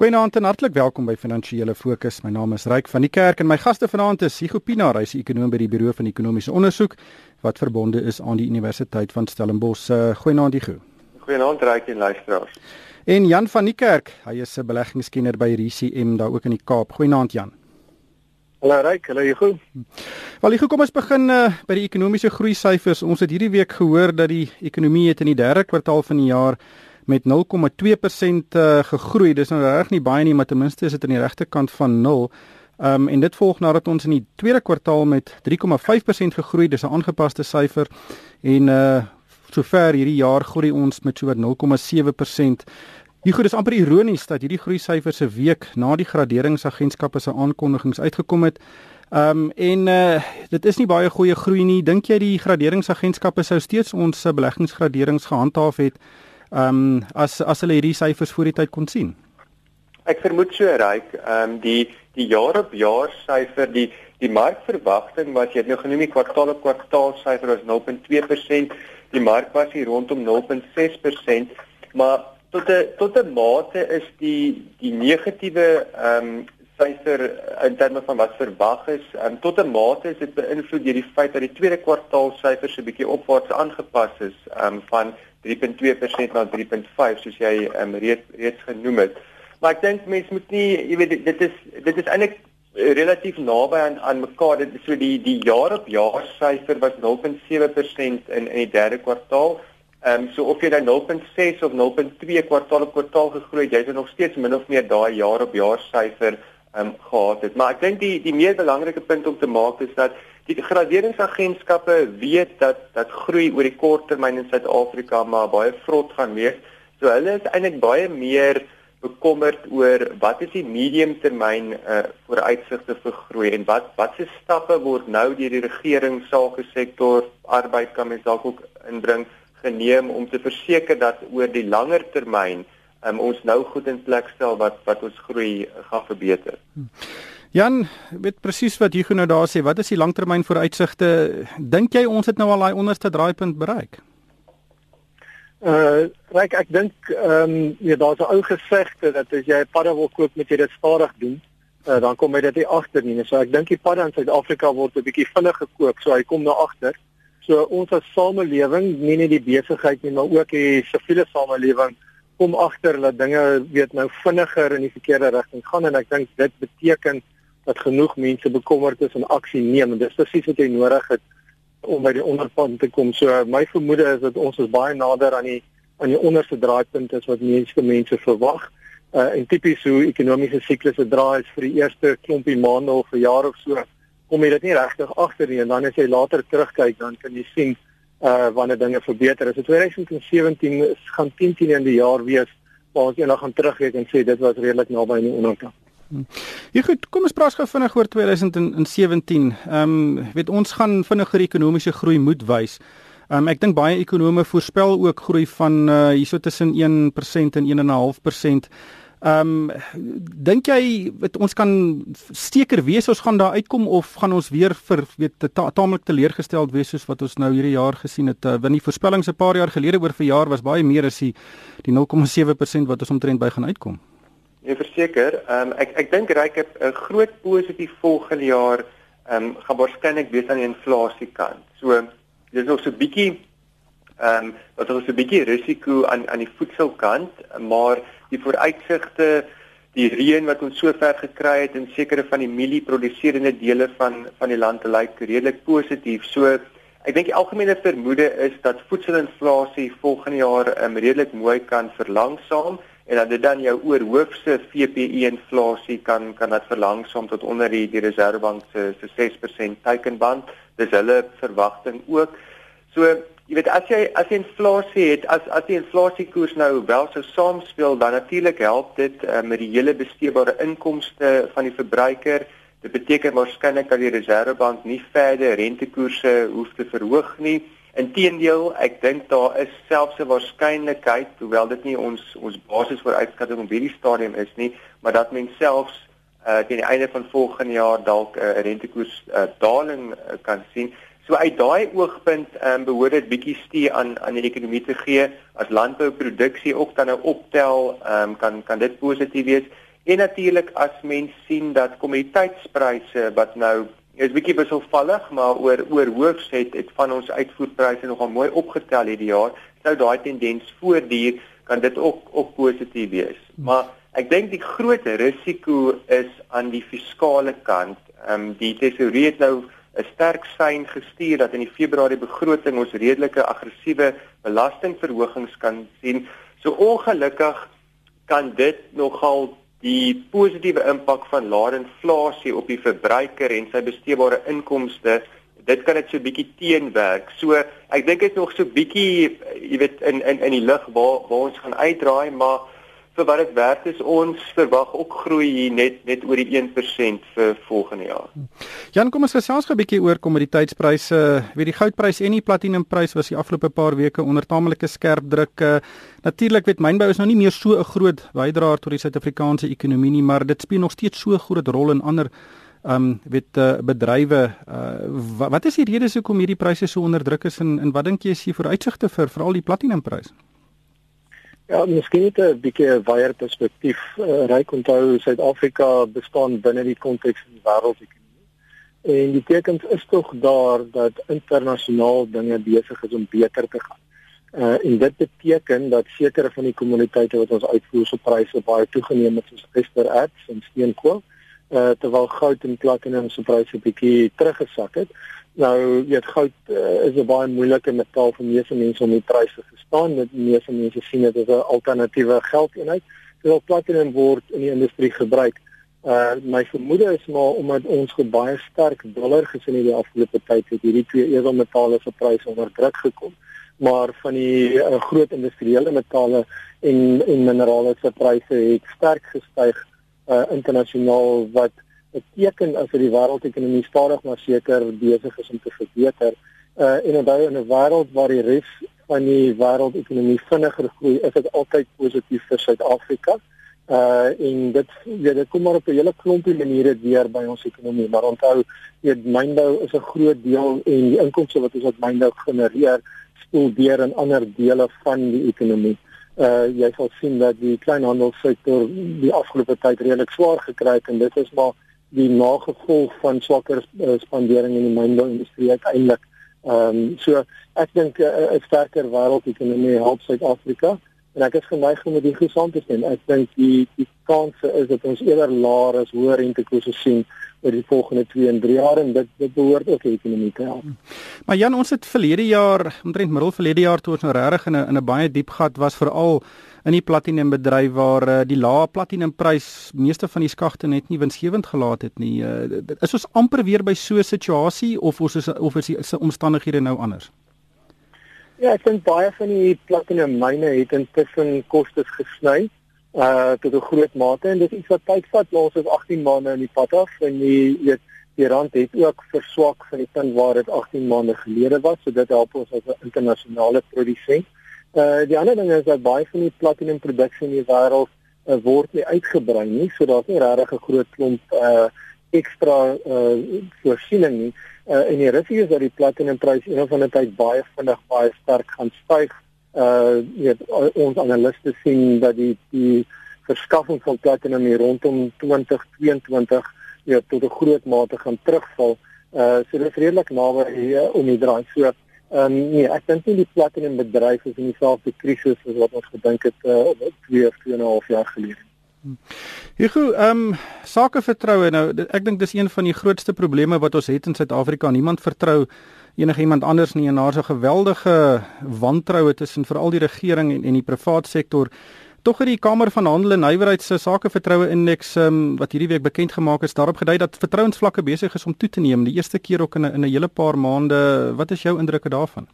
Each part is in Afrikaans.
Goeienaand en hartlik welkom by Finansiële Fokus. My naam is Ryk van die Kerk en my gaste vanaand is Hugo Pinaar, hy's 'n ekonom by die Buro van Ekonomiese Onderzoek wat verbonde is aan die Universiteit van Stellenbosch. Uh, Goeienaand Hugo. Goeienaand Ryk en luisteraars. En Jan van die Kerk, hy is 'n beleggingskenner by RCM daar ook in die Kaap. Goeienaand Jan. Hallo Ryk, hallo Hugo. Wel Hugo, kom ons begin uh, by die ekonomiese groei syfers. Ons het hierdie week gehoor dat die ekonomie het in die derde kwartaal van die jaar met 0,2% uh, gegroei. Dis nou reg nie baie nie, maar ten minste is dit aan die regte kant van 0. Um en dit volg nadat ons in die tweede kwartaal met 3,5% gegroei, dis 'n aangepaste syfer en uh sover hierdie jaar groei ons met so wat 0,7%. Hier goed is amper ironies dat hierdie groei syfers 'n week na die graderingsagentskappe se aankondigings uitgekom het. Um en uh dit is nie baie goeie groei nie. Dink jy die graderingsagentskappe sou steeds ons beleggingsgraderings gehandhaaf het? Ehm um, as as hulle hierdie syfers voor die tyd kon sien. Ek vermoed so ryk. Ehm um, die die jaar op jaar syfer die die markverwagting wat jy het nou genoem die kwartaal op kwartaal syfer was 0.2%, die mark was hier rondom 0.6%, maar tot 'n tot 'n mate is die die negatiewe ehm um, syfer in terme van wat verwag is, um, tot 'n mate is dit beïnvloed deur die feit dat die tweede kwartaal syfers 'n bietjie opwaarts aangepas is um, van 3.2% na 3.5 soos jy um, reeds reeds genoem het. Maar ek dink mense moet nie, jy weet dit is dit is eintlik relatief naby aan aan mekaar. Dit so die die jaar op jaar syfer was 0.7% in in die derde kwartaal. Ehm um, so of jy dan 0.6 of 0.2 kwartaal op kwartaal gegroei het, jy het nog steeds min of meer daai jaar op jaar syfer ehm um, gehad het. Maar ek dink die die meer belangrike punt om te maak is dat Die graderingsagentskappe weet dat dat groei oor die kort termyn in Suid-Afrika maar baie vrot gaan wees. So hulle is eintlik baie meer bekommerd oor wat is die mediumtermyn uh vooruitsigte vir groei en wat watse stappe word nou deur die regering, sake sektor, arbeid kan mens dalk ook inbring geneem om te verseker dat oor die langer termyn um, ons nou goed in plek stel wat wat ons groei gaan verbeter. Hmm. Jan, weet presies wat Hugo nou daar sê. Wat is die langtermyn vooruitsigte? Dink jy ons het nou al daai onderste draaipunt bereik? Uh, kyk, ek dink ehm um, ja, daar's 'n ou gesegde dat as jy 'n padda wil koop, moet jy dit stadig doen. Uh, dan kom jy dit nie agter nie. So ek dink die padda in Suid-Afrika word 'n bietjie vinnig gekoop, so hy kom nou agter. So ons as samelewing, nie net die besigheid nie, maar ook die siviele samelewing kom agter dat dinge weet nou vinniger in die verkeerde rigting gaan en ek dink dit beteken dat genoeg mense bekommerd is en aksie neem en dis presies wat jy nodig het om by die onderpunt te kom. So my vermoede is dat ons is baie nader aan die aan die onderste draaipunt as wat mense mense verwag. Uh en tipies hoe ekonomiese siklusse draai is vir die eerste klompie maande of 'n jaar of so kom jy dit nie regtig agter nie en dan as jy later terugkyk dan kan jy sien uh wanneer dinge verbeter. As 2017 is gaan 10 10 in die jaar wees waar ons eendag gaan terugkyk en sê dit was redelik naby aan die onderkant. Ja goed, kom ons praat gou vinnig oor 2017. Ehm um, weet ons gaan vinniger ekonomiese groei moet wys. Ehm um, ek dink baie ekonome voorspel ook groei van uh, hierso tussen 1% en 1.5%. Ehm um, dink jy weet ons kan steker wees ons gaan daar uitkom of gaan ons weer vir weet ta taamlik teleurgesteld wees soos wat ons nou hierdie jaar gesien het. Uh, want die voorspellings 'n paar jaar gelede oor vir jaar was baie meer as die die 0,7% wat ons omtrent by gaan uitkom. Nee, verseker. Ehm um, ek ek dink ryk 'n groot positief volgende jaar ehm um, gaan waarskynlik wees aan die inflasie kant. So dis nog so 'n bietjie ehm um, wat ons 'n bietjie risiko aan aan die voedselkant, maar die vooruitsigte die reën wat ons sover gekry het in sekere van die mielieproduserende dele van van die land lyk redelik positief. So ek dink die algemene vermoede is dat voedselinflasie volgende jaar um, redelik mooi kan verlangsaam en dat dit dan jou oorhoofse VPI inflasie kan kan dit verlangsaam tot onder die die Reserwebank se se 6% teikenband. Dis hulle verwagting ook. So, jy weet as jy as jy inflasie het, as as die inflasiekoers nou wel sou saamspeel, dan natuurlik help dit uh, met die hele besteedbare inkomste van die verbruiker. Dit beteken waarskynlik dat die Reserwebank nie verder rentekoerse hoef te verhoog nie. Inteendeel, ek dink daar is selfs 'n waarskynlikheid, hoewel dit nie ons ons basis vir uitskatting op hierdie stadium is nie, maar dat mens selfs uh teen die einde van volgende jaar dalk 'n uh, rentekoers uh, daling uh, kan sien. So uit daai oogpunt um, behoort dit bietjie stee aan aan die ekonomie te gee as landbouproduksie ook dan nou optel, um, kan kan dit positief wees En natuurlik as mens sien dat kommoditeitspryse wat nou is bietjie wisselvallig, maar oor oor hoogs het het van ons uitvoerpryse nogal mooi opgetel hierdie jaar. Nou daai tendens voortduur, kan dit ook ook positief wees. Maar ek dink die groot risiko is aan die fiskale kant. Ehm um, die tesourier het nou 'n sterk sein gestuur dat in die Februarie begroting ons redelike aggressiewe belastingverhogings kan sien. So ongelukkig kan dit nogal die positiewe impak van lae inflasie op die verbruiker en sy besteedbare inkomste dit kan dit so bietjie teenwerk. So ek dink dit is nog so bietjie jy weet in in in die lig waar waar ons gaan uitdraai, maar vir wat dit werd is ons verwag ook groei hier net net oor die 1% vir volgende jaar. Jan, kom ons gesels gou 'n bietjie oor kommoditeitspryse. Weet die goudprys en die platinumprys was die afgelope paar weke onder tamelike skerp druk. Natuurlik weet mynbou is nou nie meer so 'n groot bydraer tot die Suid-Afrikaanse ekonomie nie, maar dit speel nog steeds so 'n groot rol in ander um weet uh, bedrywe uh, wat, wat is die redes hoekom hierdie pryse so onder druk is en, en wat dink jy is die vooruitsigte vir veral die platinumprys? Ja, miskien net 'n bietjie 'n wyeer perspektief. Uh, Ryk onthou Suid-Afrika bestaan binne die konteks van die wêreldekonomie. En die tekens is tog daar dat internasionaal dinge besig is om beter te gaan. Uh en dit beteken dat sekere van die kommoditeite wat ons uitvoer se pryse baie toegeneem het soos estererts en steenkool, uh terwyl goud en platinum se pryse bietjie teruggesak het. Nou, weet goud uh, is 'n baie moeilike metaal vir meeste mense om die pryse te verstaan. Dit meeste mense sien dit as 'n alternatiewe geldeenheid. Terwyl platinum word in die industrie gebruik. Uh my vermoede is maar omdat ons baie sterk dollar gesien het die afgelope tyd het hierdie twee edelmetale se pryse onder druk gekom. Maar van die uh, groot industriële metale en en minerale se pryse het sterk gestyg uh internasionaal wat 'n teken as vir die wêreldekonomie stadig maar seker besig is om te verbeter. Uh en onthou in 'n wêreld waar die res van die wêreldekonomie vinniger groei, is dit altyd positief vir Suid-Afrika. Uh en dit ja, dit kom maar op 'n hele klompie maniere deur by ons ekonomie. Maar onthou, weet mynbou is 'n groot deel en die inkomste wat ons uit mynbou genereer, spoel deur in ander dele van die ekonomie. Uh jy sal sien dat die kleinhandelssektor die afgelope tyd redelik swaar gekry het en dit is maar die nagevolg van swakker uh, spandering in die mynbouindustrie uiteindelik. Ehm um, so ek dink eh, 'n uh, sterker wêreldekonomie help Suid-Afrika en ek is geneig om met die gesond te stem. Ek dink die die kanse is dat ons eerder laer as hoër rentekoerse sien oor die volgende 2 en 3 jaar en dit dit behoort ook die ekonomie te help. Maar Jan, ons het verlede jaar, omtrent middel verlede jaar toe ons nou regtig in 'n in 'n baie diep gat was veral in die platinum bedryf waar uh, die lae platinumprys meeste van die skagte net nie winsgewend gelaat het nie. Uh, is ons amper weer by so 'n situasie of ons is of is die omstandighede nou anders? Ja, ek dink baie van die platinum myne het intussen kostes gesny uh tot 'n groot mate en dit is iets wat tyd vat. Ons is 18 maande in die pad af en die weet die rand het ook verswak van die punt waar dit 18 maande gelede was. So dit help ons as 'n internasionale produsent. Uh die ander ding is dat baie van die platinum produksie in die wêreld uh, word nie uitgebrei nie, so daar's nie regtig 'n groot klomp uh ekstra uh voorsiening nie. Uh en die risiko is dat die platinum prys een of ander tyd baie vinnig baie sterk gaan styg. Uh weet ons analiste sien dat die die verskaffing van platinum hier rondom 2022 ja tot 'n groot mate gaan terugval. Uh so dit is redelik naby hier om die draai. So Ehm um, nee, ek dink nie die platinum bedryf is in dieselfde krisis as wat ons gedink het uh, 2 of 2 en 'n half jaar gelede. Hugo, ehm um, sakevertroue nou ek dink dis een van die grootste probleme wat ons het in Suid-Afrika. Niemand vertrou enige iemand anders nie en daar's 'n geweldige wantroue tussen veral die regering en en die private sektor. Tog het die Kamer van Handel en Nywerheid se sakevertroue indeks um, wat hierdie week bekend gemaak is, daarop gedui dat vertrouensvlakke besig is om toe te neem, die eerste keer ook in 'n in 'n hele paar maande. Wat is jou indrukke daarvan?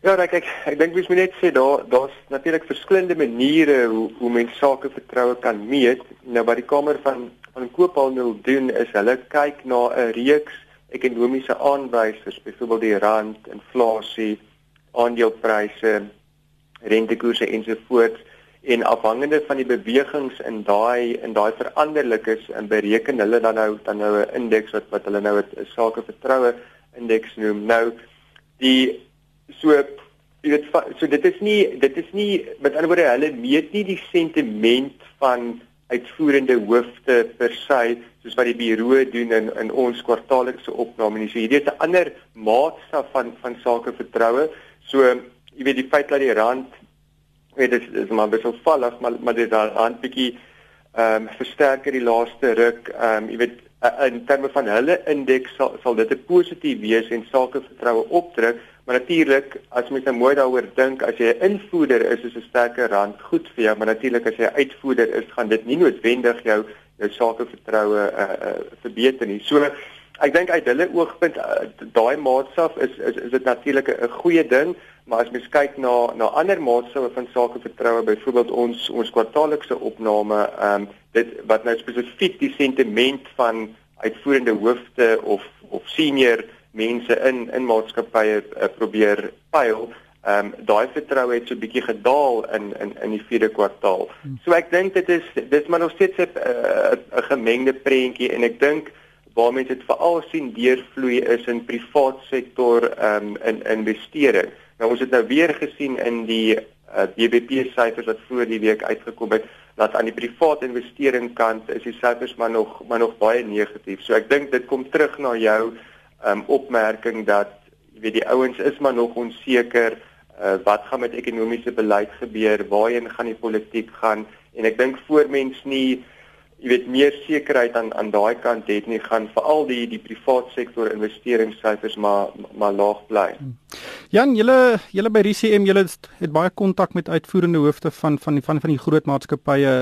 Ja, ek ek, ek dink mens moet net sê daar daar's natuurlik verskillende maniere hoe hoe mens sakevertroue kan meet. Nou wat die Kamer van van Koophandel doen is hulle kyk na 'n reeks ekonomiese aanwysers, byvoorbeeld die rand, inflasie, aandelepryse, rentekoerse ensovoorts en afhangende van die bewegings in daai in daai veranderlikes en bereken hulle dan nou dan nou 'n indeks wat wat hulle nou 'n sake vertroue indeks noem. Nou die so jy weet so dit is nie dit is nie met ander woorde hulle meet nie die sentiment van uitvoerende hoofde per se soos wat die bureau doen in in ons kwartaallikse opname nie. So hierdie is 'n ander maatstaf van van sake vertroue. So jy weet die feit dat die rand weet dit is maar baie vallig, maar maar dit daar aan bietjie ehm um, versterker die laaste ruk. Ehm um, jy weet in terme van hulle indeks sal sal dit 'n positief wees en sake vertroue opdruk. Maar natuurlik, as mens nou mooi daaroor dink, as jy 'n invoerder is, is 'n sterker rand goed vir jou, maar natuurlik as jy 'n uitvoerder is, gaan dit nie noodwendig jou jou sake vertroue uh, uh, verbeter nie. So ek dink uit hulle oogpunt uh, daai maatstaf is is is dit natuurlik 'n goeie ding, maar as mens kyk na na ander maatstawwe van sake vertroue, byvoorbeeld ons ons kwartaallikse opname, ehm um, dit wat nou spesifiek die sentiment van uitvoerende hoofde of of senior mense in in maatskappye uh, probeer pyl Ehm um, daai vertroue het so bietjie gedaal in in in die vierde kwartaal. Hmm. So ek dink dit is dis maar nog steeds 'n uh, 'n gemengde prentjie en ek dink waar mense dit veral sien deurvloei is in privaat sektor ehm um, in investering. Nou ons het nou weer gesien in die uh, BBP syfers wat voor die week uitgekom het dat aan die privaat investering kant is die syfers maar nog maar nog baie negatief. So ek dink dit kom terug na jou um, opmerking dat jy weet die ouens is maar nog onseker uh, wat gaan met ekonomiese beleid gebeur, waarheen gaan die politiek gaan en ek dink voor mens nie jy weet meer sekerheid aan aan daai kant het nie gaan veral die die privaat sektor investeringssyfers maar maar laag bly. Hmm. Jan, julle julle by RCM julle het baie kontak met uitvoerende hoofde van van van van die groot maatskappye.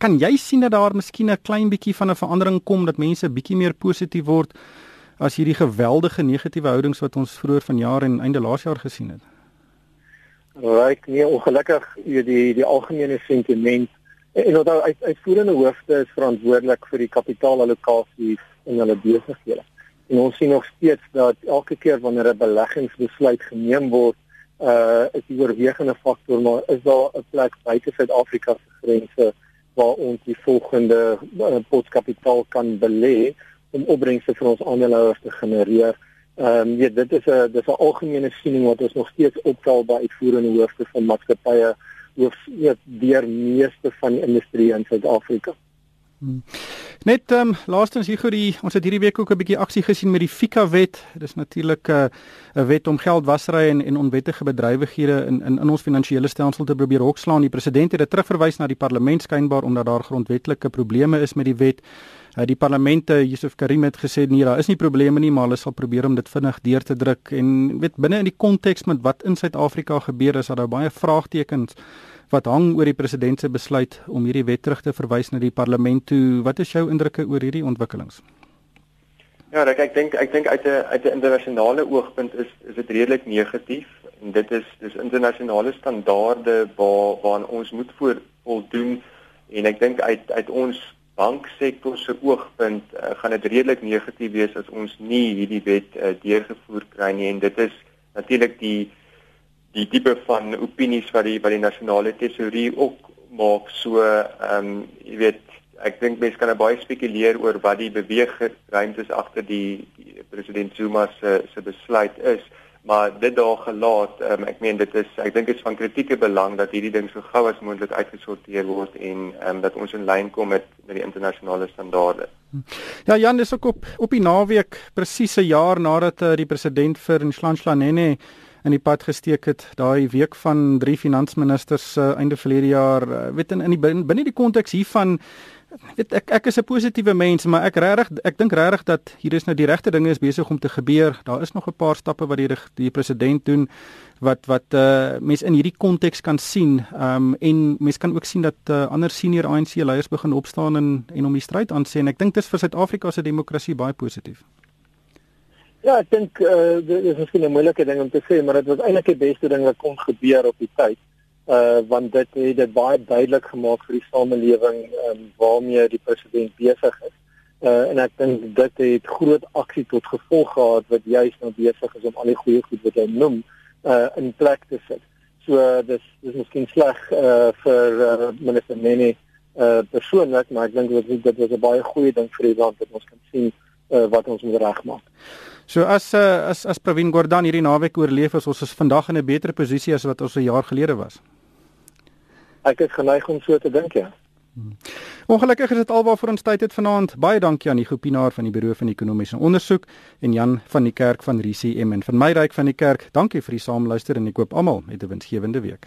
Kan jy sien dat daar miskien 'n klein bietjie van 'n verandering kom dat mense bietjie meer positief word as hierdie geweldige negatiewe houdings wat ons vroeër vanjaar en einde laas jaar gesien het? Ryk nee, ongelukkig die die algemene sentiment en wat uit uitvoerende hoofde is verantwoordelik vir die kapitaalallokasie in hulle besighede. En ons sien nog steeds dat elke keer wanneer 'n beleggingsbesluit geneem word, uh is die oorwegende faktor maar is daar 'n plek buite Suid-Afrika se grense waar ons die volgende uh, potskapitaal kan belê om opbrengste vir ons aandeelhouers te genereer. Ehm um, ja, dit is 'n dis 'n algemene siening wat ons nog steeds opval by uitvoerende hoofde van maatskappye hoof ja, deur meeste van die industrie in Suid-Afrika. Hmm. Net ehm um, laastens hier gou die ons het hierdie week ook 'n bietjie aksie gesien met die Fika wet. Dis natuurlik 'n uh, 'n wet om geldwasery en en onwettige bedrywighede in in in ons finansiële stelsel te probeer hokslaan. Die president het dit terugverwys na die parlement skynbaar omdat daar grondwetlike probleme is met die wet. Uh, die parlemente Yusuf Karim het gesê nee, daar is nie probleme nie, maar hulle sal probeer om dit vinnig deur te druk en weet binne in die konteks met wat in Suid-Afrika gebeur is, daar baie vraagtekens wat hang oor die president se besluit om hierdie wet terug te verwys na die parlement toe. Wat is jou indrukke oor hierdie ontwikkelings? Ja, ek ek dink ek dink uit 'n uit 'n internasionale oogpunt is is dit redelik negatief en dit is dis internasionale standaarde waar waaraan ons moet voor voldoen en ek dink uit uit ons banksektor se oogpunt uh, gaan dit redelik negatief wees as ons nie hierdie wet uh, deurgevoer kry nie. En dit is natuurlik die die tipe van opinies wat die by die nasionale tesourie ook maak. So ehm um, jy weet ek dink mense kan baie spekuleer oor wat die beweegruimtes agter die, die president Zuma se se besluit is maar dit daar gelaat um, ek meen dit is ek dink is van kritieke belang dat hierdie ding so gou as moontlik uitgesorteer word en um, dat ons in lyn kom met met die internasionale standaarde. Ja Jan dis ook op op die naweek presies 'n jaar nadat uh, die president vir Nhlanhla in die pad gesteek het daai week van drie finansministers uh, einde verlede jaar uh, weet in in die binne die konteks hiervan weet ek ek is 'n positiewe mens, maar ek regtig ek dink regtig dat hier is nou die regte dinge is besig om te gebeur. Daar is nog 'n paar stappe wat die die president doen wat wat uh mense in hierdie konteks kan sien. Um en mense kan ook sien dat uh, ander senior ANC leiers begin opstaan en en om die stryd aan sê en ek dink dit is vir Suid-Afrika se demokrasie baie positief. Ja, ek dink uh dit is miskien 'n moeilike ding om te sê, maar dit was eintlik die beste ding wat kon gebeur op die tyd want dit het dit baie duidelik gemaak vir die samelewing um, waarmee die president besig is. Uh en ek dink dit het groot aksie tot gevolg gehad wat juis nou besig is om al die goeie goed wat hy noem uh in plek te sit. So uh, dis dis miskien sleg uh vir uh, minister Nene uh persoonlik, maar ek dink dit dit was 'n baie goeie ding vir die land dat ons kan sien uh wat ons moet regmaak. So as uh, as as Pravin Gordhan hierdie naweek oorleef is ons is vandag in 'n beter posisie as wat ons 'n jaar gelede was ek is geneig om so te dink ja. Ongelukkig is dit alwaar vir ons tyd het vanaand. Baie dankie aan die Gopinaar van die Buro van Ekonomiese Onderzoek en Jan van die Kerk van RCM en van my ryk van die kerk. Dankie vir die saamluister en ek koop almal met 'n winsgewende week.